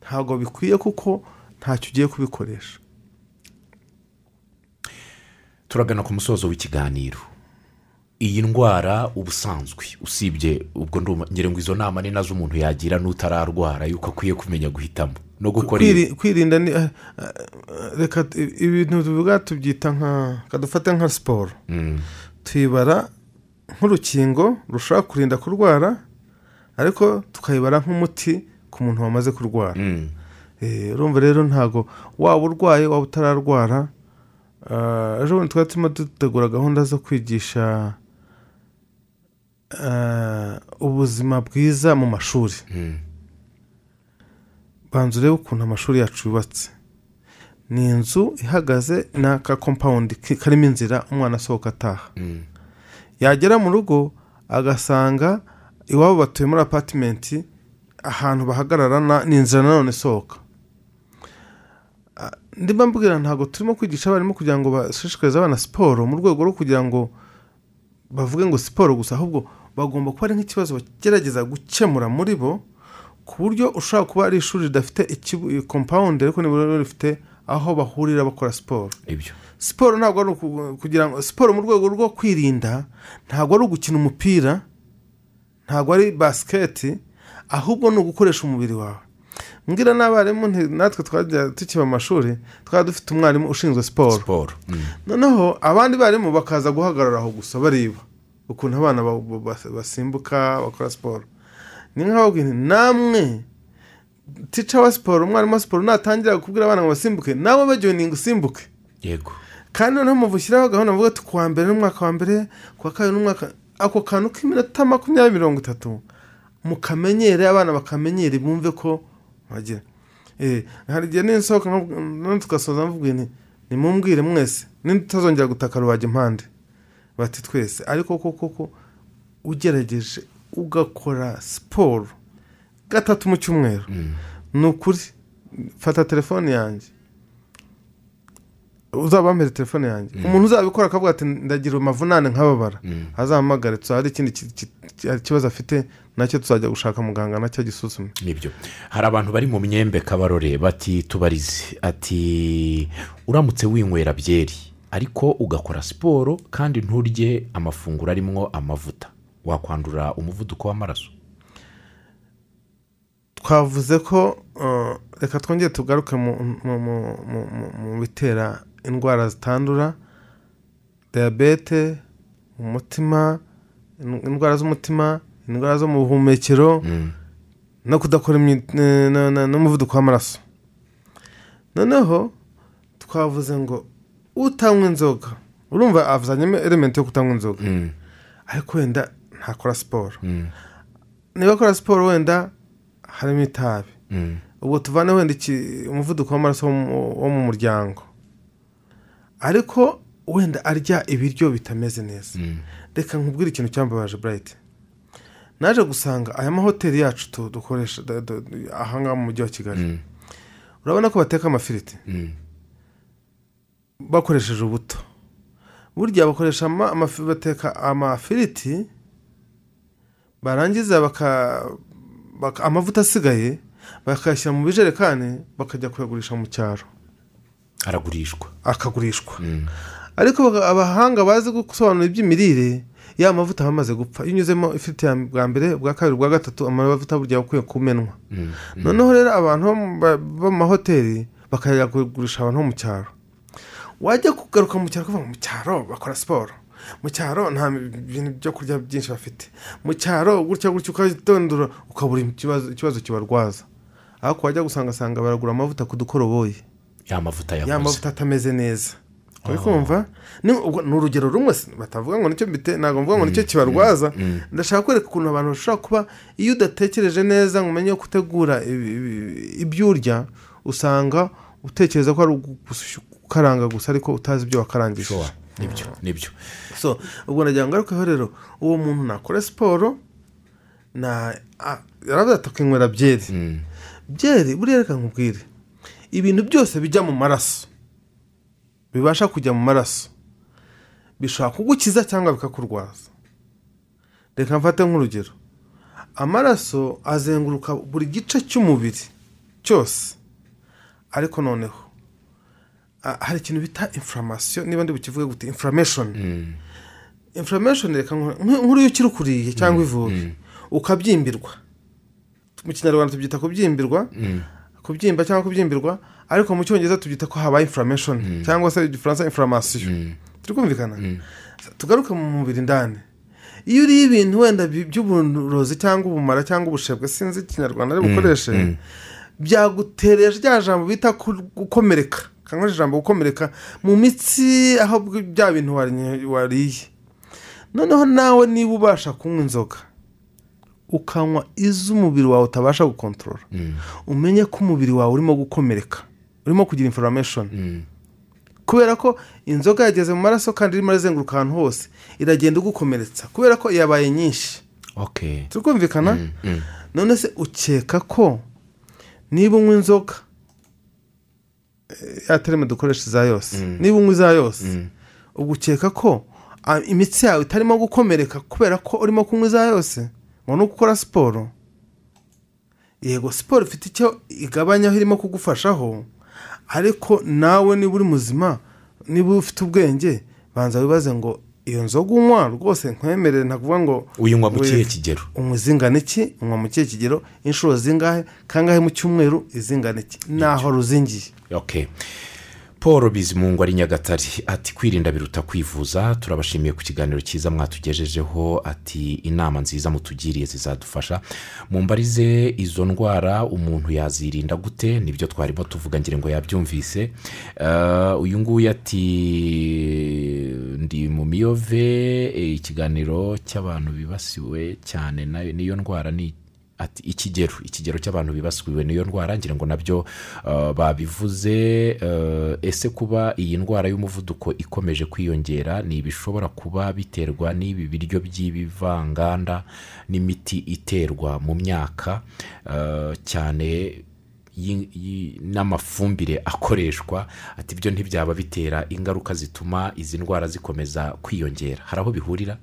ntabwo bikwiye kuko ntacyo ugiye kubikoresha. Turagana ku musozo w'ikiganiro. Iyi ndwara ubusanzwe. Usibye ubwo ngira ngo izo nama ni na zo umuntu yagira n'utararwara yuko akwiye kumenya guhitamo. No gukora kwirinda ni eh, eh, reka ibintu tuvuga tubyita nka kadufate nka siporo Mm, tuyibara nk'urukingo rushobora kurinda kurwara ariko tukayibara nk'umuti ku muntu wamaze kurwara. Mm. Eh, urumva rero ntabwo waba urwaye waba utararwara ejo bundi twari turimo dutegura gahunda zo kwigisha ubuzima bwiza mu mashuri. Mm, banza urebe ukuntu amashuri yacu yubatse. Ni inzu ihagaze n'aka kompawundi karimo inzira umwana asohoka ataha. Mm. yagera mu rugo agasanga iwabo batuye muri apatimenti ahantu bahagarara ni inzira nanone isohoka. Ah, ndimo mbwira ntabwo turimo kwigisha abarimu kugira ngo bashishikarize abana siporo mu rwego rwo kugira ngo bavuge ngo siporo gusa ahubwo bagomba kuba ari nk'ikibazo bagerageza gukemura muri bo ku buryo ushobora kuba ari ishuri ridafite kompawundi ariko nibura rifite aho bahurira bakora siporo ibyo. Siporo ntabwo ari kugira ngo siporo mu rwego rwo kwirinda ntabwo ari ugukina umupira ntabwo ari basiketi ahubwo ni ugukoresha umubiri wawe. Mbwira n'abarimu natwe twajya tukiba mu mashuri twaba dufite umwarimu ushinzwe siporo siporo Mm, noneho abandi barimu bakaza guhagarara aho gusa bareba ukuntu abana ba- ba- ba- basimbuka bakora siporo. Ni nk'aho namwe tica wa siporo umwarimu wa siporo natangira kubwira abana ngo basimbuke nawe bajoyininga usimbuke yego. Kandi noneho muvushyiraho gahunda mvuga ati kuwa mbere n'umwaka wa mbere kuwa kabiri n'umwaka ako kantu k'iminota makumyabiri mirongo itatu mukamenyere abana bakamenyere bumve ko bagira. Eh, hari igihe none tugasoza mvuga nti nimumbwire mwese nitutazongera gutaka rubaga impande bati twese. Ariko koko ko ugerageje ugakora siporo gatatu mu cyumweru. Mm, ni ukuri. Fata telefone yanjye. Uzabambere telefone yanjye. Umuntu uzabikora akavuga ati ndagira amavunane nk'ababara. Mm. azahamagare hari ikindi ki- ki- ki- kibazo afite na cyo tuzajya gushaka muganga na cyo gisuzume ni byo. Hari abantu bari mu myembe kabarore bati tubarize. Ati uramutse winywera byeri. Ariko ugakora siporo kandi nturye amafunguro arimo amavuta wakwandura umuvuduko w'amaraso twavuze ko uh, reka twongere tugaruke mu, bitera indwara zitandura diyabete umutima in- indwara z'umutima indwara zo mu buhumekero Mm, no kudakora n'umuvuduko w'amaraso noneho twavuze ngo utanywa inzoga. Urumva avuzanyemo elementi yo kutanywa inzoga. Mm, ariko wenda ntakora siporo. Mm, niba akora siporo wenda harimo itabi. Mm, ubwo tuvane wenda umuvuduko w'amaraso wo mu- muryango. Ariko wenda arya ibiryo bitameze neza. Reka nkubwire ikintu cyambabaje burayiti naje gusanga aya mahoteli yacu dukoresha ahangaha mu mujyi wa kigali. Urabona ko bateka amafiriti? Bakoresheje ubuto. Burya bakoresha bateka amafiriti barangiza amavuta asigaye bakayashyira mu bijerekani bakajya kuyagurisha mu cyaro. Aragurishwa. Akagurishwa. Ariko baga- abahanga bazi gusobanura iby'imirire ya mavuta aba amaze gupfa. Iyo unyuzemo ifite ya bwa mbere bwa kabiri bwa gatatu amavuta burya aba akwiye kumenwa. Noneho rero abantu bo mu mahoteli bakayagurisha abantu bo mu cyaro. Wajya kugaruka mu cyaro ngo mu cyaro bakora siporo. Mu cyaro nta bintu byo kurya byinshi bafite. Mu cyaro gutya gutya ukatondora ukabura ikibazo kibarwaza. Ariko wajya gusanga baragura amavuta ku dukoroboyi. Ya mavuta ya yakoze mavuta atameze neza. Uri kumva ni urugero rumwe batavuga ngo ni cyo bite ntabwo mvuga ngo ni cyo kibarwaza. ndashaka kwereka ukuntu abantu bashobora kuba iyo udatekereje neza ngo umenye ko utegura ibi- ibi- ibyo urya usanga utekereza ko ari ugukaranga gusa ariko utazi ibyo wakarangije. Sure. ni byo ni byo. So ubwo nagira ngo ariko rero uwo muntu nakora siporo na yaravuze ati akinywera byeri. Byeri buriya reka nkubwire ibintu byose bijya mu maraso bibasha kujya mu maraso bishobora kugukiza cyangwa bikakurwaza. Reka mfate nk'urugero. Amaraso azenguruka buri gice cy'umubiri cyose. Ariko noneho hari ikintu bita inflammation. Niba ndi bukivuge gute inflammation. Inflammation reka nku- nk- nk'uriyo ukiri ukuriye cyangwa ivubi ukabyimbirwa. Mu kinyarwanda tubyita kubyimbirwa. Kubyimba cyangwa kubyimbirwa. Ariko mu cyongereza tubyita ko habaye inflammation. Cyangwa se igifaransa inflammation. Turi kumvikana tugaruke mu mubiri indani iyo uriye ibintu wenda by'uburozi cyangwa ubumara cyangwa ubushebwe sinzi ikinyarwanda ari bukoreshe byagutereje rya jambo bita gukomereka. Cyangwa ijambo gukomereka mu mitsi aho bya bintu wari- wariye noneho nawe niba ubasha kunywa inzoga ukanywa iz'umubiri wawe utabasha gukontorora umenye ko umubiri wawe urimo gukomereka urimo kugira inflammation. Kubera ko inzoga yageze mu maraso kandi irimo irazenguruka ahantu hose iragenda igukomeretsa. Kubera ko yabaye nyinshi. Okay turi kumvikana none se ukeka ko niba unywa inzoga ya terime dukoresha iza yose. Niba unywa iza yose. Ubwo ukeka ko ah, imitsi yawe itarimo gukomereka kubera ko urimo kunywa iza yose? Ngo ni uko ukora siporo. Yego siporo ifite icyo igabanyaho irimo kugufashaho ariko nawe niba uri muzima niba ufite ubwenge banza wibaze ngo iyo nzoga unywa rwose nkwemerere ntakuvuga ngo uyinywa mu kihe kigero? unywa izingana iki unywa mu kihe kigero? Inshuro zingahe? Kangahe mu cyumweru? Izingana iki naho ruzingiye. Okay paul bizimungu ari nyagatare. Ati kwirinda biruta kwivuza turabashimiye ku kiganiro cyiza mwatugejejeho ati inama nziza mutugiriye zizadufasha. Mumbarize izo ndwara umuntu yazirinda gute? Nibyo twarimo tuvuga ngira ngo yabyumvise. Eh, uyu nguyu ati ndi mu miyove ikiganiro cy'abantu bibasiwe cyane niyo ndwara ni ati ikigero ikigero cy'abantu bibasiwe n'iyo ndwara ngira ngo na byo uh, babivuze uh, ese kuba iyi ndwara y'umuvuduko ikomeje kwiyongera ni ibishobora kuba biterwa n'ibi biryo by'ibivanganda n'imiti iterwa mu myaka uh, cyane n'amafumbire akoreshwa? Ati ibyo ntibyaba bitera ingaruka zituma izi ndwara zikomeza kwiyongera. Hari aho bihurira?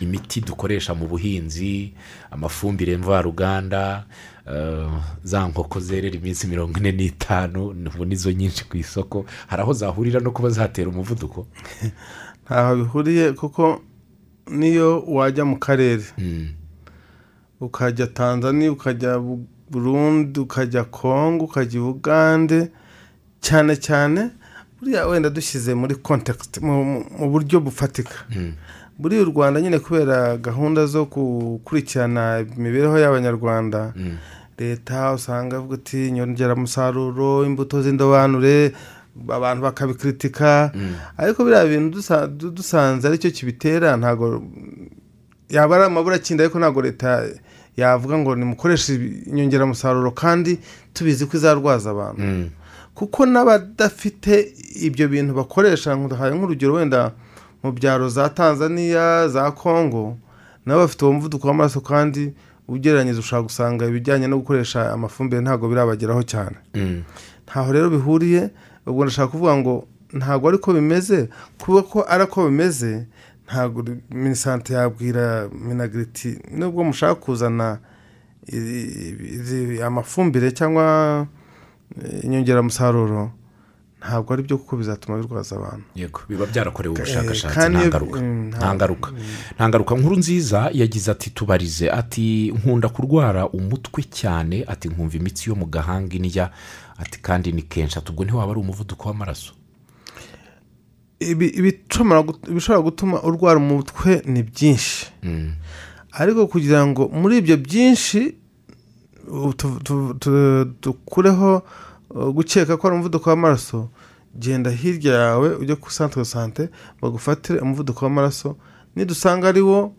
Imiti dukoresha mu buhinzi amafumbire mvaruganda eh, za nkoko zerera iminsi mirongo ine n'itanu ubu nizo nyinshi ku isoko. Hari aho zahurira no kuba zatera umuvuduko? *laughs* Ntaho bihuriye kuko niyo wajya mu karere. Ukajya tanzania ukajya Bu- burundi ukajya kongo ukajya ugande cyane cyane buriya wenda dushyize muri kontekisite mu buryo bufatika. Buriya u rwanda nyine kubera gahunda zo gukurikirana imibereho y'abanyarwanda leta usanga avuga ati inyongeramusaruro imbuto z'indobanure abantu bakabikritika. Ariko biriya bintu dusa- du- dusanze ari cyo kibitera ntabwo yaba ari amaburakindi ariko ntabwo leta yavuga ngo nimukoreshe inyongeramusaruro kandi tubizi ko izarwaza abantu. Mm. kuko n'abadafite ibyo bintu bakoresha nk'urugero wenda mu byaro za tanzania za congo nabo bafite uwo muvuduko w'amaraso kandi ugereranyije ushobora gusanga ibijyanye no gukoresha amafumbire ntabwo birabageraho cyane Mm. ntaho rero bihuriye ubwo ndashaka kuvuga ngo ntabwo ariko bimeze kuba ko ari ko bimeze ntabwo minisante yabwira minagiriti nubwo mushaka kuzana amafumbire cyangwa eh, inyongeramusaruro ntabwo ari byo kuko bizatuma birwaza abantu. Yego biba byarakorewe ubushakashatsi. kandi nta ngaruka mm, nta- ngaruka ngaruka nkuru nziza yagize ati tubarize. Ati nkunda kurwara umutwe cyane. Ati nkumva imitsi yo mu gahanga indya ati kandi ni kenshi. Ati ubwo ntiwaba ari umuvuduko w'amaraso. Ibi- ibishobora gut- ibishobora gutuma urwara umutwe ni byinshi. Mm. ariko kugira ngo muri ibyo byinshi dukureho gukeka ko ari umuvuduko w'amaraso. Genda hirya yawe ujye ku santere sante bagufatire umuvuduko w'amaraso. Nidusanga ari wo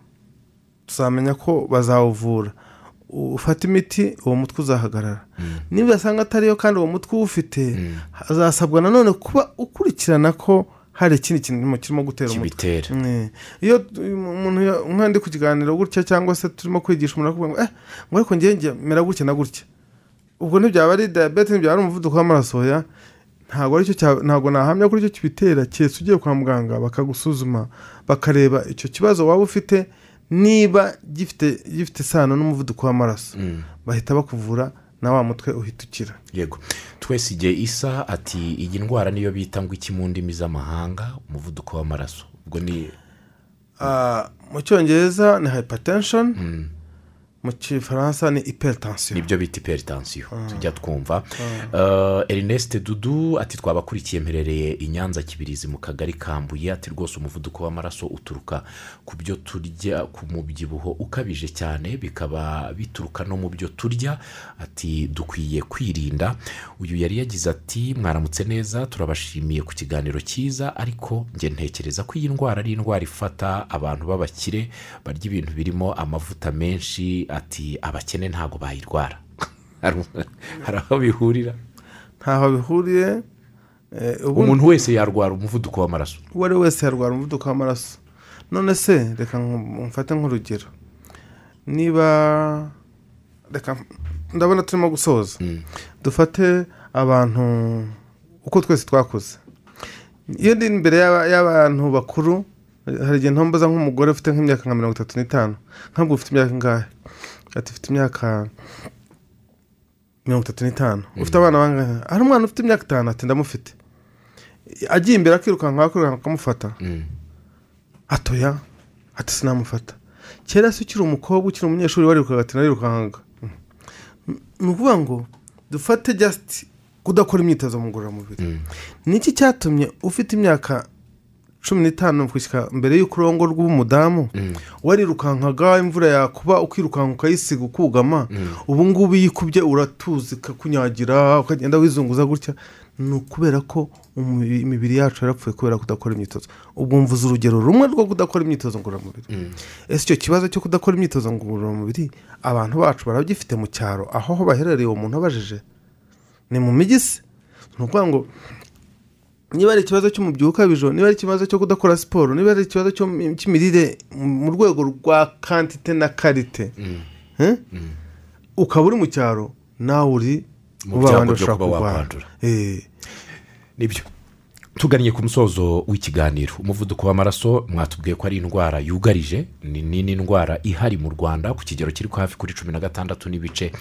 tuzamenya ko bazawuvura. Ufata imiti uwo mutwe uzahagarara. Niba basanga atariyo kandi uwo mutwe uwufite hazasabwa nanone kuba ukurikirana ko hari ikindi kintu kirimo gutera umutwe. Mm. iyo umuntu ya- nka ndi ku kiganiro gutya cyangwa se turimo kwigisha umuntu akavuga ngo eh ngo ariko ngiye njye mera gutya na gutya. Ubwo ntibyaba ari diyabete ntibyaba ari umuvuduko w'amaraso ya? Ntabwo ari cyo ntabwo nahamya ko ari cyo kibitera. Keretse ugiye kwa muganga bakagusuzuma bakareba icyo kibazo waba ufite niba gifite gifite isano n'umuvuduko w'amaraso. Mm. bahita bakuvura na wa mutwe uhita ukira. Yego. Twese igihe isa ati iyi ndwara niyo bita ngo iki mu ndimi z'amahanga? Umuvuduko w'amaraso. Ubwo ni Ah, mu cyongereza ni hypertension. Mm. Mu gifaransa ni hypertension ni byo bita iperitansiyo tujya twumva erineste dudu ati twabakurikiye mperereye i nyanza kibirizi mu kagari kambuye ati rwose umuvuduko w'amaraso uturuka ku byo turya ku mubyibuho ukabije cyane bikaba bituruka no mu byo turya ati dukwiye kwirinda. Uyu yari yagize ati mwaramutse neza turabashimiye ku kiganiro cyiza ariko njye ntekereza ko iyi ndwara ari indwara ifata abantu b'abakire barya ibintu birimo amavuta menshi ati abakene ntabwo bayirwara. *laughs* Hari aho bihurira? Ntaho bihuriye eh, umuntu wese yarwara umuvuduko w'amaraso. uwo ari we wese yarwara umuvuduko w'amaraso. None se reka mfate nk'urugero. Niba reka ndabona turimo gusoza. Dufate abantu uko twese twakuze. Iyo ndi imbere y'aba- y'abantu bakuru hari igihe ntomboza nk'umugore ufite nk'imyaka nka mirongo itatu n'itanu. Ntabwo ufite imyaka ingahe. Ati ufite imyaka mirongo itatu n'itanu. Ufite abana bangahe hari umwana ufite imyaka itanu ati ndamufite. Agiye imbere akirukanka akirukanka akamufata. Mm. atoya ati sinamufata. Kera se ukiri umukobwa ukiri umunyeshuri warirukaga ati narirukankaga Mm. ni ukuvuga ngo dufate jasiti kudakora imyitozo mu ngororamubiri. Mm. ni iki cyatumye ufite imyaka cumi n'itanu gushyika mbere y'uko ururongo rw'umudamu Mm. warirukankaga imvura yakuba ukirukanka ukayisiga ukugama ubu ngubu iyo ikubye uratuza ikakunyagira ukagenda wizunguza gutya. Ni ukubera ko imibiri yacu yarapfuye kubera kudakora imyitozo. Ubwo mvuze urugero rumwe rwo kudakora imyitozo ngororamubiri. Ese icyo kibazo cyo kudakora imyitozo ngororamubiri abantu bacu baragifite mu cyaro aho ho baherereye uwo muntu abajije ni mu mijyi se? Ni ukuvuga ngo niba ari ikibazo cy'umubyibuho ukabije niba ari ikibazo cyo kudakora siporo niba ari ikibazo cy'imirire mu rwego rwa kantite na karite Eh? ukaba uri mu cyaro nawe uri Mu byago byo kuba wakwandura. Eh, ni byo. Tugannye ku musozo w'ikiganiro. Umuvuduko w'amaraso mwatubwiye ko ari indwara yugarije. Ni ni n'indwara ihari mu rwanda ku kigero kiri hafi kuri cumi na gatandatu n'ibice.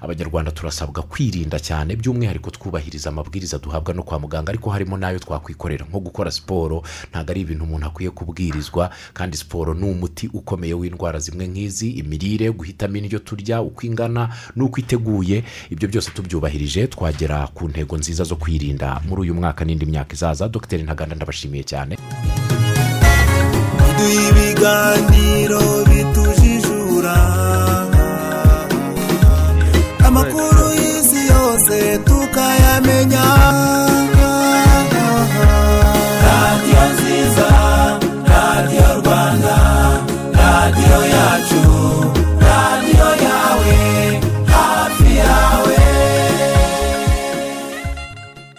Abanyarwanda turasabwa kwirinda cyane by'umwihariko twubahiriza amabwiriza duhabwa no kwa muganga ariko harimo n'ayo twakwikorera nko gukora siporo. Ntabwo ari ibintu umuntu akwiye kubwirizwa kandi siporo ni umuti ukomeye w'indwara zimwe nk'izi. Imirire guhitamo indyo turya uko ingana n'uko iteguye. Ibyo byose tubyubahirije twagera ku ntego nziza zo kwirinda. Muri uyu mwaka n'indi myaka izaza dogiteri ntaganda ndabashimiye cyane. Duha ibiganiro bitujijura. Amakuru y'isi yose tukayamenya.